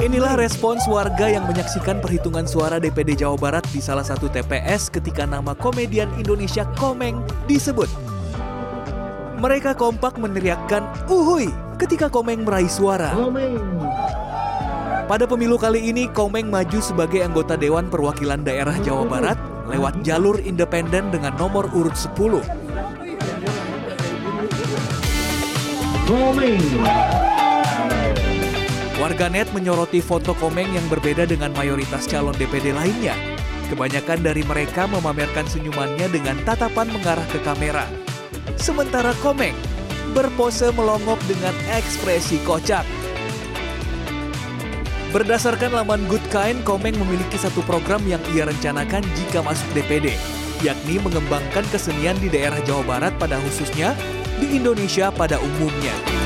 Inilah respons warga yang menyaksikan perhitungan suara DPD Jawa Barat di salah satu TPS ketika nama komedian Indonesia Komeng disebut. Mereka kompak meneriakkan uhui ketika Komeng meraih suara. Pada pemilu kali ini, Komeng maju sebagai anggota Dewan Perwakilan Daerah Jawa Barat lewat jalur independen dengan nomor urut 10. Warganet menyoroti foto Komeng yang berbeda dengan mayoritas calon DPD lainnya. Kebanyakan dari mereka memamerkan senyumannya dengan tatapan mengarah ke kamera. Sementara Komeng berpose melongok dengan ekspresi kocak. Berdasarkan laman Good Kind, Komeng memiliki satu program yang ia rencanakan jika masuk DPD, yakni mengembangkan kesenian di daerah Jawa Barat pada khususnya di Indonesia pada umumnya.